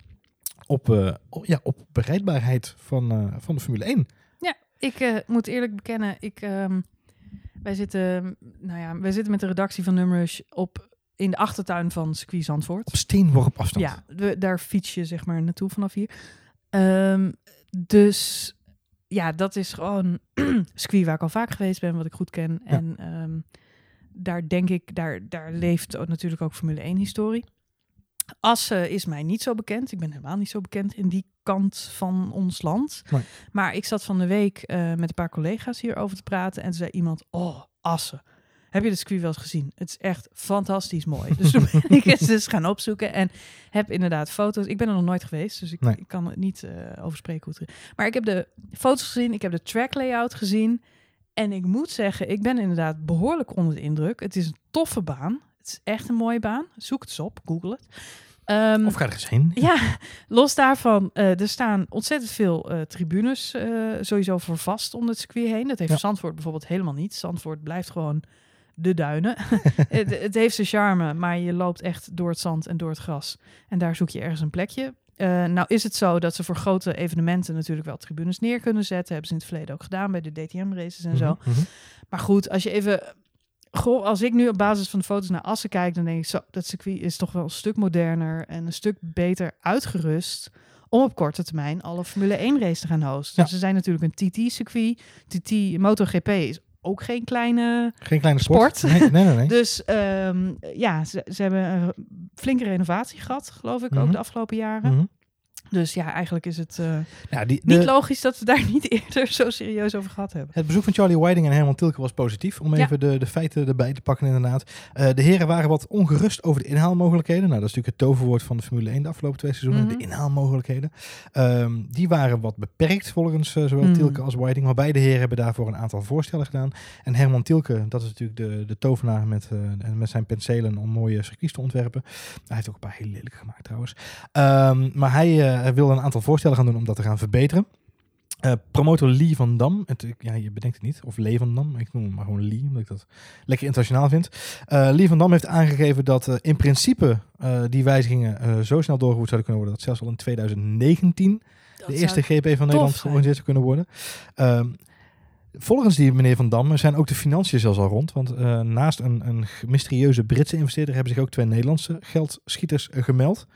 op, op, ja, op bereidbaarheid van, van de Formule 1. Ik eh, moet eerlijk bekennen, ik, ehm, wij, zitten, nou ja, wij zitten met de redactie van Numrush op in de achtertuin van circuit Zandvoort. Op steenworp afstand. Ja, we, daar fiets je zeg maar naartoe vanaf hier. Ehm, dus ja, dat is gewoon circuit waar ik al vaak geweest ben, wat ik goed ken. En ehm, daar denk ik, daar, daar leeft natuurlijk ook Formule 1 historie. Assen is mij niet zo bekend. Ik ben helemaal niet zo bekend in die kant van ons land. Nee. Maar ik zat van de week eh, met een paar collega's hierover te praten. En zei iemand, oh, Assen. Heb je de circuit wel eens gezien? Het is echt fantastisch mooi. Dus toen ben ik het dus gaan opzoeken. En heb inderdaad foto's. Ik ben er nog nooit geweest, dus ik, Nee. ik kan er niet eh over spreken hoe het Maar ik heb de foto's gezien, ik heb de track layout gezien. En ik moet zeggen, ik ben inderdaad behoorlijk onder de indruk. Het is een toffe baan. Het is echt een mooie baan. Zoek het eens op, google het. Ehm, Of ga er eens heen. ja, los daarvan, eh, er staan ontzettend veel eh, tribunes eh, sowieso voor vast om het circuit heen. Dat heeft Ja. Zandvoort bijvoorbeeld helemaal niet. Zandvoort blijft gewoon de duinen. het, het heeft zijn charme, maar je loopt echt door het zand en door het gras. En daar zoek je ergens een plekje. Nou is het zo dat ze voor grote evenementen natuurlijk wel tribunes neer kunnen zetten. Hebben ze in het verleden ook gedaan bij de DTM-races en zo. Mhm, mhm. Maar goed, als je even goh, als ik nu op basis van de foto's naar Assen kijk, dan denk ik zo, dat circuit is toch wel een stuk moderner en een stuk beter uitgerust om op korte termijn alle Formule 1 race te gaan hosten. Ja. Dus er zijn natuurlijk een TT-circuit. TT MotoGP is ook geen kleine Geen kleine sport. Sport. Nee, nee, nee. nee. Dus ehm, ja, ze, ze hebben een flinke renovatie gehad, geloof ik, Mhm. ook de afgelopen jaren. Mhm. Dus ja, eigenlijk is het eh, die, niet de- logisch dat we daar niet eerder zo serieus over gehad hebben. Het bezoek van Charlie Whiting en Herman Tilke was positief. Om Ja. even de, de feiten erbij te pakken inderdaad. Eh, de heren waren wat ongerust over de inhaalmogelijkheden. Nou, dat is natuurlijk het toverwoord van de Formule 1 de afgelopen twee seizoenen. Mhm. De inhaalmogelijkheden. Ehm, die waren wat beperkt volgens eh, zowel Mhm. Tilke als Whiting. Maar beide heren hebben daarvoor een aantal voorstellen gedaan. En Herman Tilke, dat is natuurlijk de, de tovenaar met, met zijn penselen om mooie circuits te ontwerpen. Hij heeft ook een paar heel lelijke gemaakt trouwens. Ehm, maar hij eh, wil een aantal voorstellen gaan doen om dat te gaan verbeteren. Eh, promotor Lee van Dam, het, ja, je bedenkt het niet, of Lee van Dam, ik noem hem maar gewoon Lee, omdat ik dat lekker internationaal vind. Eh Lee van Dam heeft aangegeven dat in principe die wijzigingen zo snel doorgevoerd zouden kunnen worden dat zelfs al in 2019 de eerste GP van Nederland georganiseerd zou kunnen worden. Ehm, volgens die meneer Van Dam zijn ook de financiën zelfs al rond. Want naast een, een mysterieuze Britse investeerder hebben zich ook twee Nederlandse geldschieters gemeld.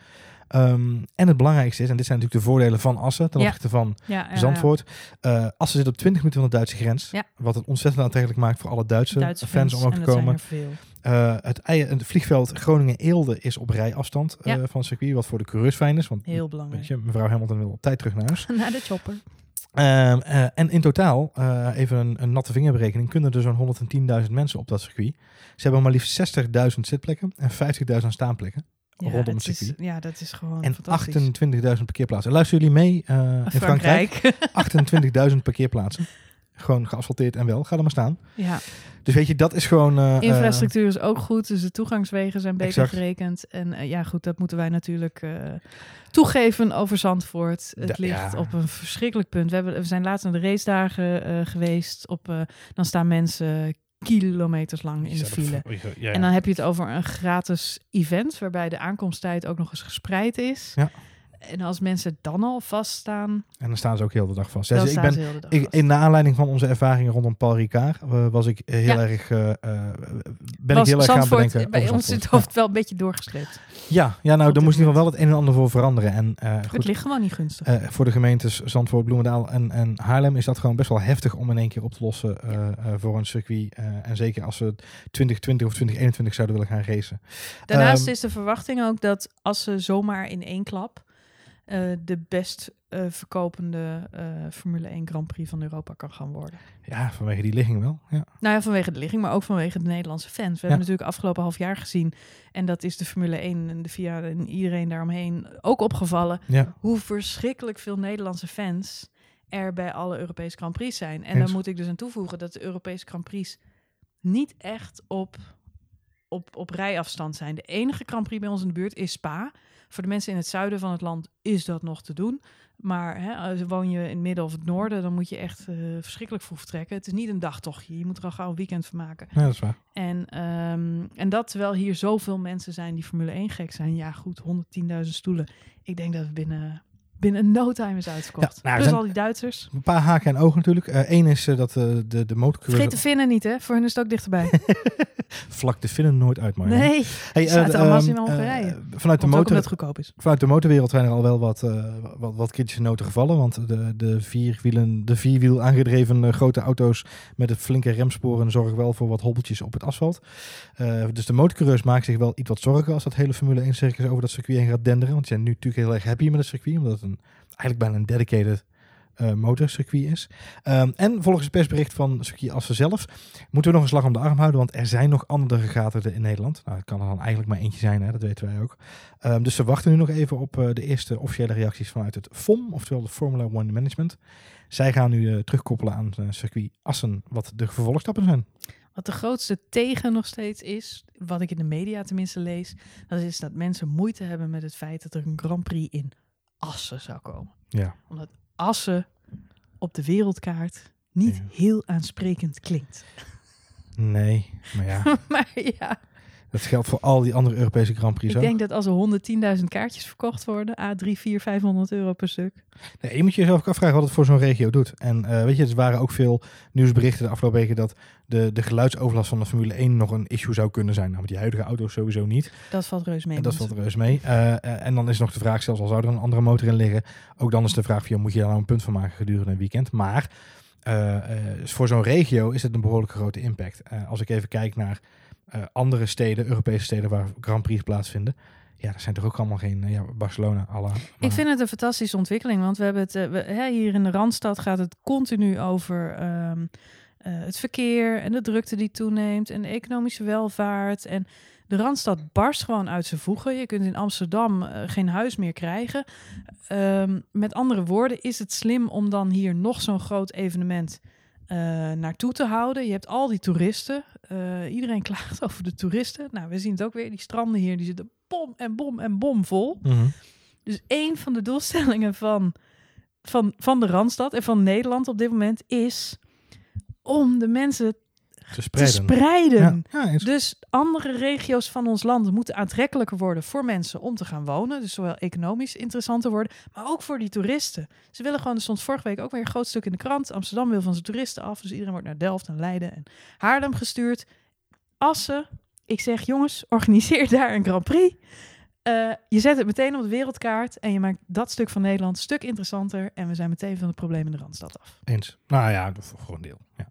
Ehm, en het belangrijkste is, en dit zijn natuurlijk de voordelen van Assen ten opzichte van Ja, ja, ja. Zandvoort. Eh Assen zit op 20 minuten van de Duitse grens. Wat het ontzettend aantrekkelijk maakt voor alle Duitse, Duitse fans, om ook te komen. Eh, het, het vliegveld Groningen-Eelde is op rijafstand eh, van het circuit. Wat voor de coureurs fijn is. Want Heel belangrijk. weet je, mevrouw Hamilton wil op tijd terug naar huis. Naar de chopper. Ehm, eh, en in totaal, even een, een natte vingerberekening, kunnen er zo'n 110.000 mensen op dat circuit. Ze hebben maar liefst 60.000 zitplekken en 50.000 staanplekken. Ja, Rondom dat het is, ja, dat is gewoon En fantastisch. 28.000 parkeerplaatsen. Luisteren jullie mee eh, in Frankrijk? 28.000 parkeerplaatsen. Gewoon geasfalteerd en wel. Ga er maar staan. ja, Dus weet je, dat is gewoon... eh, eh, infrastructuur is ook goed, dus de toegangswegen zijn beter Exact. gerekend. En ja, goed, dat moeten wij natuurlijk toegeven over Zandvoort. Het Da- ligt ja. op een verschrikkelijk punt. We, hebben, we zijn laatst naar de racedagen geweest. Op, dan staan mensen kilometers lang in de file. Ja, ja. En dan heb je het over een gratis event, waarbij de aankomsttijd ook nog eens gespreid is. Ja. En als mensen dan al vaststaan, En dan staan ze ook heel de dag vast. Ja, dus ik ben, de dag ik, in naar aanleiding van onze ervaringen rondom Paul Ricard, eh, was ik heel Ja. erg, eh, eh, ben Was ik heel erg gaan bedenken. bij ons Zandvoort. het hoofd wel een beetje doorgestreept. Ja, ja nou, daar moest in ieder geval wel het een en ander voor veranderen. En Het goed, ligt gewoon niet gunstig. voor de gemeentes Zandvoort, Bloemendaal en, en Haarlem is dat gewoon best wel heftig om in één keer op te lossen voor een circuit. En zeker als we 2020 of 2021 zouden willen gaan racen. Daarnaast ehm, is de verwachting ook dat als ze zomaar in één klap eh, de best eh, verkopende eh, Formule 1 Grand Prix van Europa kan gaan worden. Ja, vanwege die ligging wel. Ja. Nou ja, vanwege de ligging, maar ook vanwege de Nederlandse fans. We hebben natuurlijk afgelopen half jaar gezien, en dat is de Formule 1 en de VIA en iedereen daaromheen ook opgevallen, ja. hoe verschrikkelijk veel Nederlandse fans er bij alle Europese Grand Prix zijn. En Eens. dan moet ik dus aan toevoegen dat de Europese Grand Prix niet echt op, op, op rijafstand zijn. De enige Grand Prix bij ons in de buurt is Spa. Voor de mensen in het zuiden van het land is dat nog te doen. Maar hè, als woon je in het midden of het noorden, dan moet je echt eh, verschrikkelijk vroeg vertrekken. Het is niet een dagtochtje. Je moet er al gauw een weekend van maken. ja, dat is waar. En, ehm, en dat terwijl hier zoveel mensen zijn die Formule 1 gek zijn. Ja, goed, 110.000 stoelen. Ik denk dat het binnen, binnen no time is uitverkocht. Ja, nou, er Plus al die Duitsers. Een paar haken en ogen natuurlijk. Eén is eh, dat eh, de, de motorcoureurs Vergeet de Finnen niet, hè? Voor hun is het ook dichterbij. vlak de vinnen nooit uit. Maar nee, hey, zaten eh, allemaal ehm, in Hongarije. eh, vanuit de motor, het goedkoop is. Vanuit de motorwereld zijn er al wel wat, eh, wat, wat kritische noten gevallen. Want de, de, vierwielen, de vierwiel aangedreven eh, grote auto's met het flinke remsporen zorgen wel voor wat hobbeltjes op het asfalt. Eh, dus de motorcoureurs maken zich wel iets wat zorgen als dat hele Formule 1 circus over dat circuit heen gaat denderen. Want ze zijn nu natuurlijk heel erg happy met het circuit. Omdat het eigenlijk bijna een dedicated eh motorcircuit is. Ehm, en volgens het persbericht van circuit Assen zelf moeten we nog een slag om de arm houden. Want er zijn nog andere gegadigden in Nederland. Nou, het kan er dan eigenlijk maar eentje zijn, hè, dat weten wij ook. Ehm, dus ze wachten nu nog even op eh, de eerste officiële reacties vanuit het FOM, oftewel de Formula One Management. Zij gaan nu eh, terugkoppelen aan circuit Assen, wat de vervolgstappen zijn. Wat de grootste tegen nog steeds is, wat ik in de media tenminste lees, dat is dat mensen moeite hebben met het feit dat er een Grand Prix in Assen zou komen. Ja. Omdat Assen op de wereldkaart niet Ja. heel aansprekend klinkt. Nee, maar ja. maar ja, Dat geldt voor al die andere Europese Grand Prix Ik ook. denk dat als er 110.000 kaartjes verkocht worden, a 3, 4, 500 euro per stuk. Nee, je moet jezelf ook afvragen wat het voor zo'n regio doet. En eh, weet je, er waren ook veel nieuwsberichten de afgelopen weken dat de, de geluidsoverlast van de Formule 1 nog een issue zou kunnen zijn. Nou, met die huidige auto's sowieso niet. Dat valt reus mee. En dat valt reus mee. Eh, eh, en dan is nog de vraag, zelfs al zou er een andere motor in liggen, ook dan is de vraag, van, joh, moet je daar nou een punt van maken gedurende een weekend? Maar eh, eh, voor zo'n regio is het een behoorlijk grote impact. Eh, als ik even kijk naar eh, andere steden, Europese steden waar Grand Prix plaatsvinden, ja, dat zijn toch ook allemaal geen, eh, ja, Barcelona, alle. Ik vind het een fantastische ontwikkeling, want we hebben het eh, hè, hier in de Randstad gaat het continu over ehm, eh, het verkeer en de drukte die toeneemt en de economische welvaart. En de Randstad barst gewoon uit zijn voegen. Je kunt in Amsterdam geen huis meer krijgen. Ehm, met andere woorden, is het slim om dan hier nog zo'n groot evenement naartoe te houden? Je hebt al die toeristen. Eh, iedereen klaagt over de toeristen. Nou, we zien het ook weer. Die stranden hier, die zitten bom en bom en bom vol. Mhm. Dus een van de doelstellingen van, van, van de Randstad en van Nederland op dit moment is om de mensen te te spreiden. Ja, ja. Dus andere regio's van ons land moeten aantrekkelijker worden voor mensen om te gaan wonen. Dus zowel economisch interessanter worden, maar ook voor die toeristen. Ze willen gewoon, er stond vorige week ook weer een groot stuk in de krant. Amsterdam wil van zijn toeristen af, dus iedereen wordt naar Delft en Leiden en Haarlem gestuurd. Assen, ik zeg jongens, organiseer daar een Grand Prix. Eh, je zet het meteen op de wereldkaart en je maakt dat stuk van Nederland een stuk interessanter. En we zijn meteen van het probleem in de Randstad af. Eens. Nou ja, voor, voor een deel. Ja.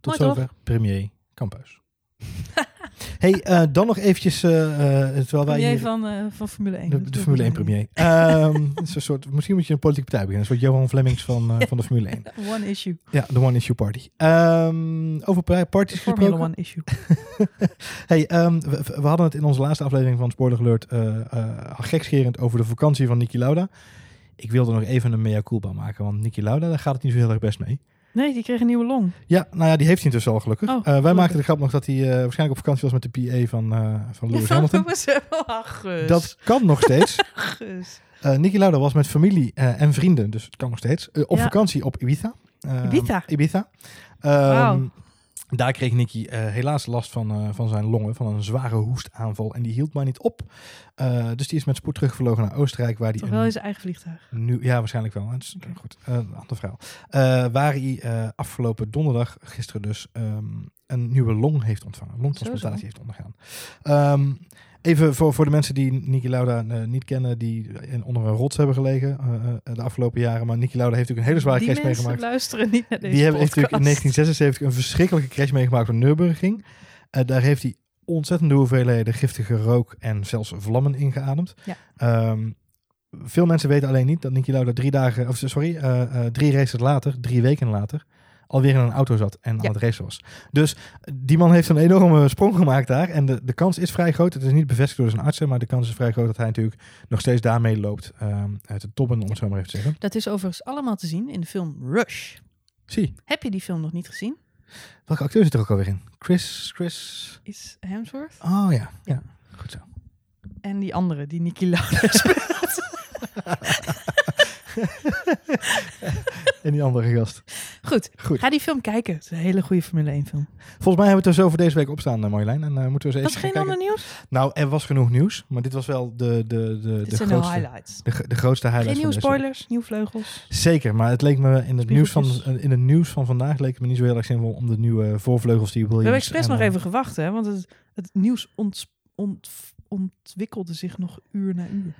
Tot Mooi toch? zover. Premier Campus. hey, eh, dan nog eventjes, eh, terwijl wij Premier hier... van, van Formule 1. De, Formule 1 ook premier. Ehm, is een soort, misschien moet je een politieke partij beginnen. Een soort Johan Flemings van, van de Formule 1. belangrijk. One issue. Ja, de One Issue Party. Ehm, over pa- parties Formula gesproken. One issue. Hey, ehm, we, we hadden het in onze laatste aflevering van Spoiler Alert gekscherend over de vakantie van Niki Lauda. Ik wilde nog even een mea culpa maken, want Niki Lauda, daar gaat het niet zo heel erg best mee. Nee, die kreeg een nieuwe long. Ja, nou ja, die heeft hij intussen al gelukkig. Oh, Eh, wij gelukkig. maakten de grap nog dat hij eh, waarschijnlijk op vakantie was met de PA van, eh van Lewis Hamilton. Ach. Dat kan nog steeds. Niki Lauda was met familie en vrienden, dus het kan nog steeds, op Ja. vakantie op Ibiza. Ibiza? Ibiza. Daar kreeg Nicky eh, helaas last van, eh, van zijn longen, van een zware hoestaanval. En die hield maar niet op. Eh, dus die is met spoed teruggevlogen naar Oostenrijk, waar Toch hij wel in zijn eigen vliegtuig. nu, ja, waarschijnlijk wel. Het is, Goed, eh, een ander verhaal. Waar hij afgelopen donderdag, gisteren dus, ehm, een nieuwe long heeft ontvangen. Longtransplantatie heeft ondergaan. Ehm, even voor, voor de mensen die Niki Lauda eh, niet kennen, die in, onder een rots hebben gelegen eh, eh, de afgelopen jaren. Maar Niki Lauda heeft natuurlijk een hele zware Die crash meegemaakt. luisteren niet naar deze Die hebben heeft natuurlijk in podcast. 1976 een verschrikkelijke crash meegemaakt op Nürburgring. Eh daar heeft hij ontzettende hoeveelheden giftige rook en zelfs vlammen ingeademd. Ja. Ehm, veel mensen weten alleen niet dat Niki Lauda drie dagen, of sorry, drie races later, drie weken later, alweer in een auto zat en Ja. aan het racen was. Dus die man heeft een enorme sprong gemaakt daar. En de, de kans is vrij groot. Het is niet bevestigd door zijn artsen, maar de kans is vrij groot dat hij natuurlijk nog steeds daarmee loopt ehm uit de toppen, om het zo maar even te zeggen. Dat is overigens allemaal te zien in de film Rush. Zie, Heb je die film nog niet gezien? welke acteur zit er ook alweer in? Chris, Chris... Is Hemsworth? Oh ja, ja. Goed zo. En die andere, die Niki Lauda speelt. En die andere gast. Goed, Goed. ga die film kijken. Het is een hele goede Formule 1 film. Volgens mij hebben we het er zo voor deze week opstaan, uh, Marjolein. En eh, moeten we eens Was even geen ander nieuws? Nou, er was genoeg nieuws. Maar dit was wel de, de, de, Dit de, zijn grootste, highlights. de, de grootste highlight Geen nieuwe spoilers, nieuwe vleugels. Zeker, maar het leek me in het, nieuws van, Spiegeltjes. in het nieuws van vandaag leek het me niet zo heel erg zinvol om de nieuwe voorvleugels die We Williams... hebben expres nog eh, even gewacht, hè? Want het, het nieuws ont, ont, ontwikkelde zich nog uur na uur.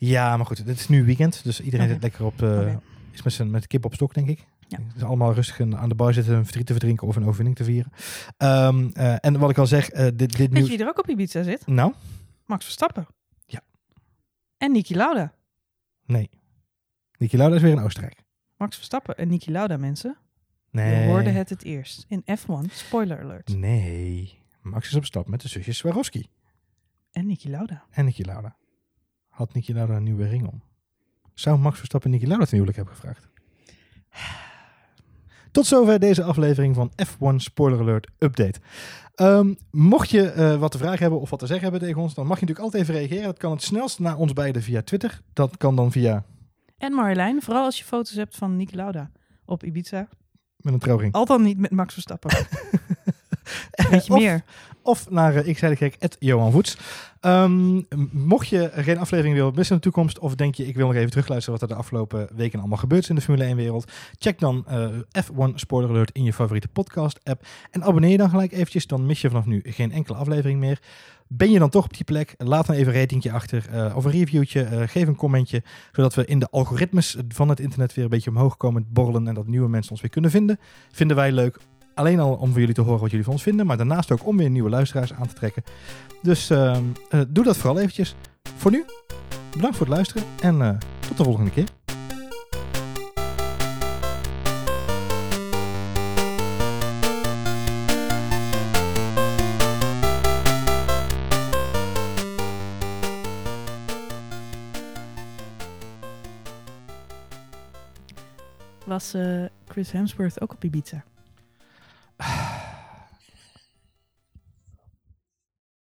Ja, maar goed, het is nu weekend. Dus iedereen zit lekker op... eh. Is met, zijn, met kip op stok, denk ik. Ja. Is allemaal rustig aan de bar zitten, een verdriet te verdrinken of een overwinning te vieren. Ehm, eh, en wat ik al zeg, eh, dit, dit Weet nieuws... je wie er ook op Ibiza zit? Nou, Max Verstappen. Ja. En Niki Lauda. nee. Niki Lauda is weer in Oostenrijk. Max Verstappen en Niki Lauda, mensen. Nee. Je hoorde het het eerst. In F1, spoiler alert. Nee. Max is op stap met de zusjes Swarovski. En Niki Lauda. En Niki Lauda. Had Niki Lauda een nieuwe ring om? Zou Max Verstappen Niki Lauda ten huwelijk hebben gevraagd? Tot zover deze aflevering van F1 Spoiler Alert Update. Ehm, mocht je eh, wat te vragen hebben of wat te zeggen hebben tegen ons, dan mag je natuurlijk altijd even reageren. Dat kan het snelst naar ons beiden via Twitter. Dat kan dan via En Marjolein, vooral als je foto's hebt van Niki Lauda op Ibiza. met een trouwring. Al dan niet met Max Verstappen. Weet je meer. Of naar uh, Johan Voets. Um, mocht je geen aflevering willen missen in de toekomst, of denk je ik wil nog even terugluisteren wat er de afgelopen weken allemaal gebeurd is in de Formule 1 wereld, check dan uh, F1 Spoiler Alert in je favoriete podcast app en abonneer je dan gelijk eventjes, dan mis je vanaf nu geen enkele aflevering meer. Ben je dan toch op die plek? Laat dan even een ratingje achter uh, of een reviewtje. Geef een commentje, zodat we in de algoritmes van het internet weer een beetje omhoog komen borrelen en dat nieuwe mensen ons weer kunnen vinden. Vinden wij leuk. Alleen al om voor jullie te horen wat jullie van ons vinden, maar daarnaast ook om weer nieuwe luisteraars aan te trekken. Dus uh, doe dat vooral eventjes. Voor nu, bedankt voor het luisteren en tot de volgende keer. was uh, Chris Hemsworth ook op Ibiza.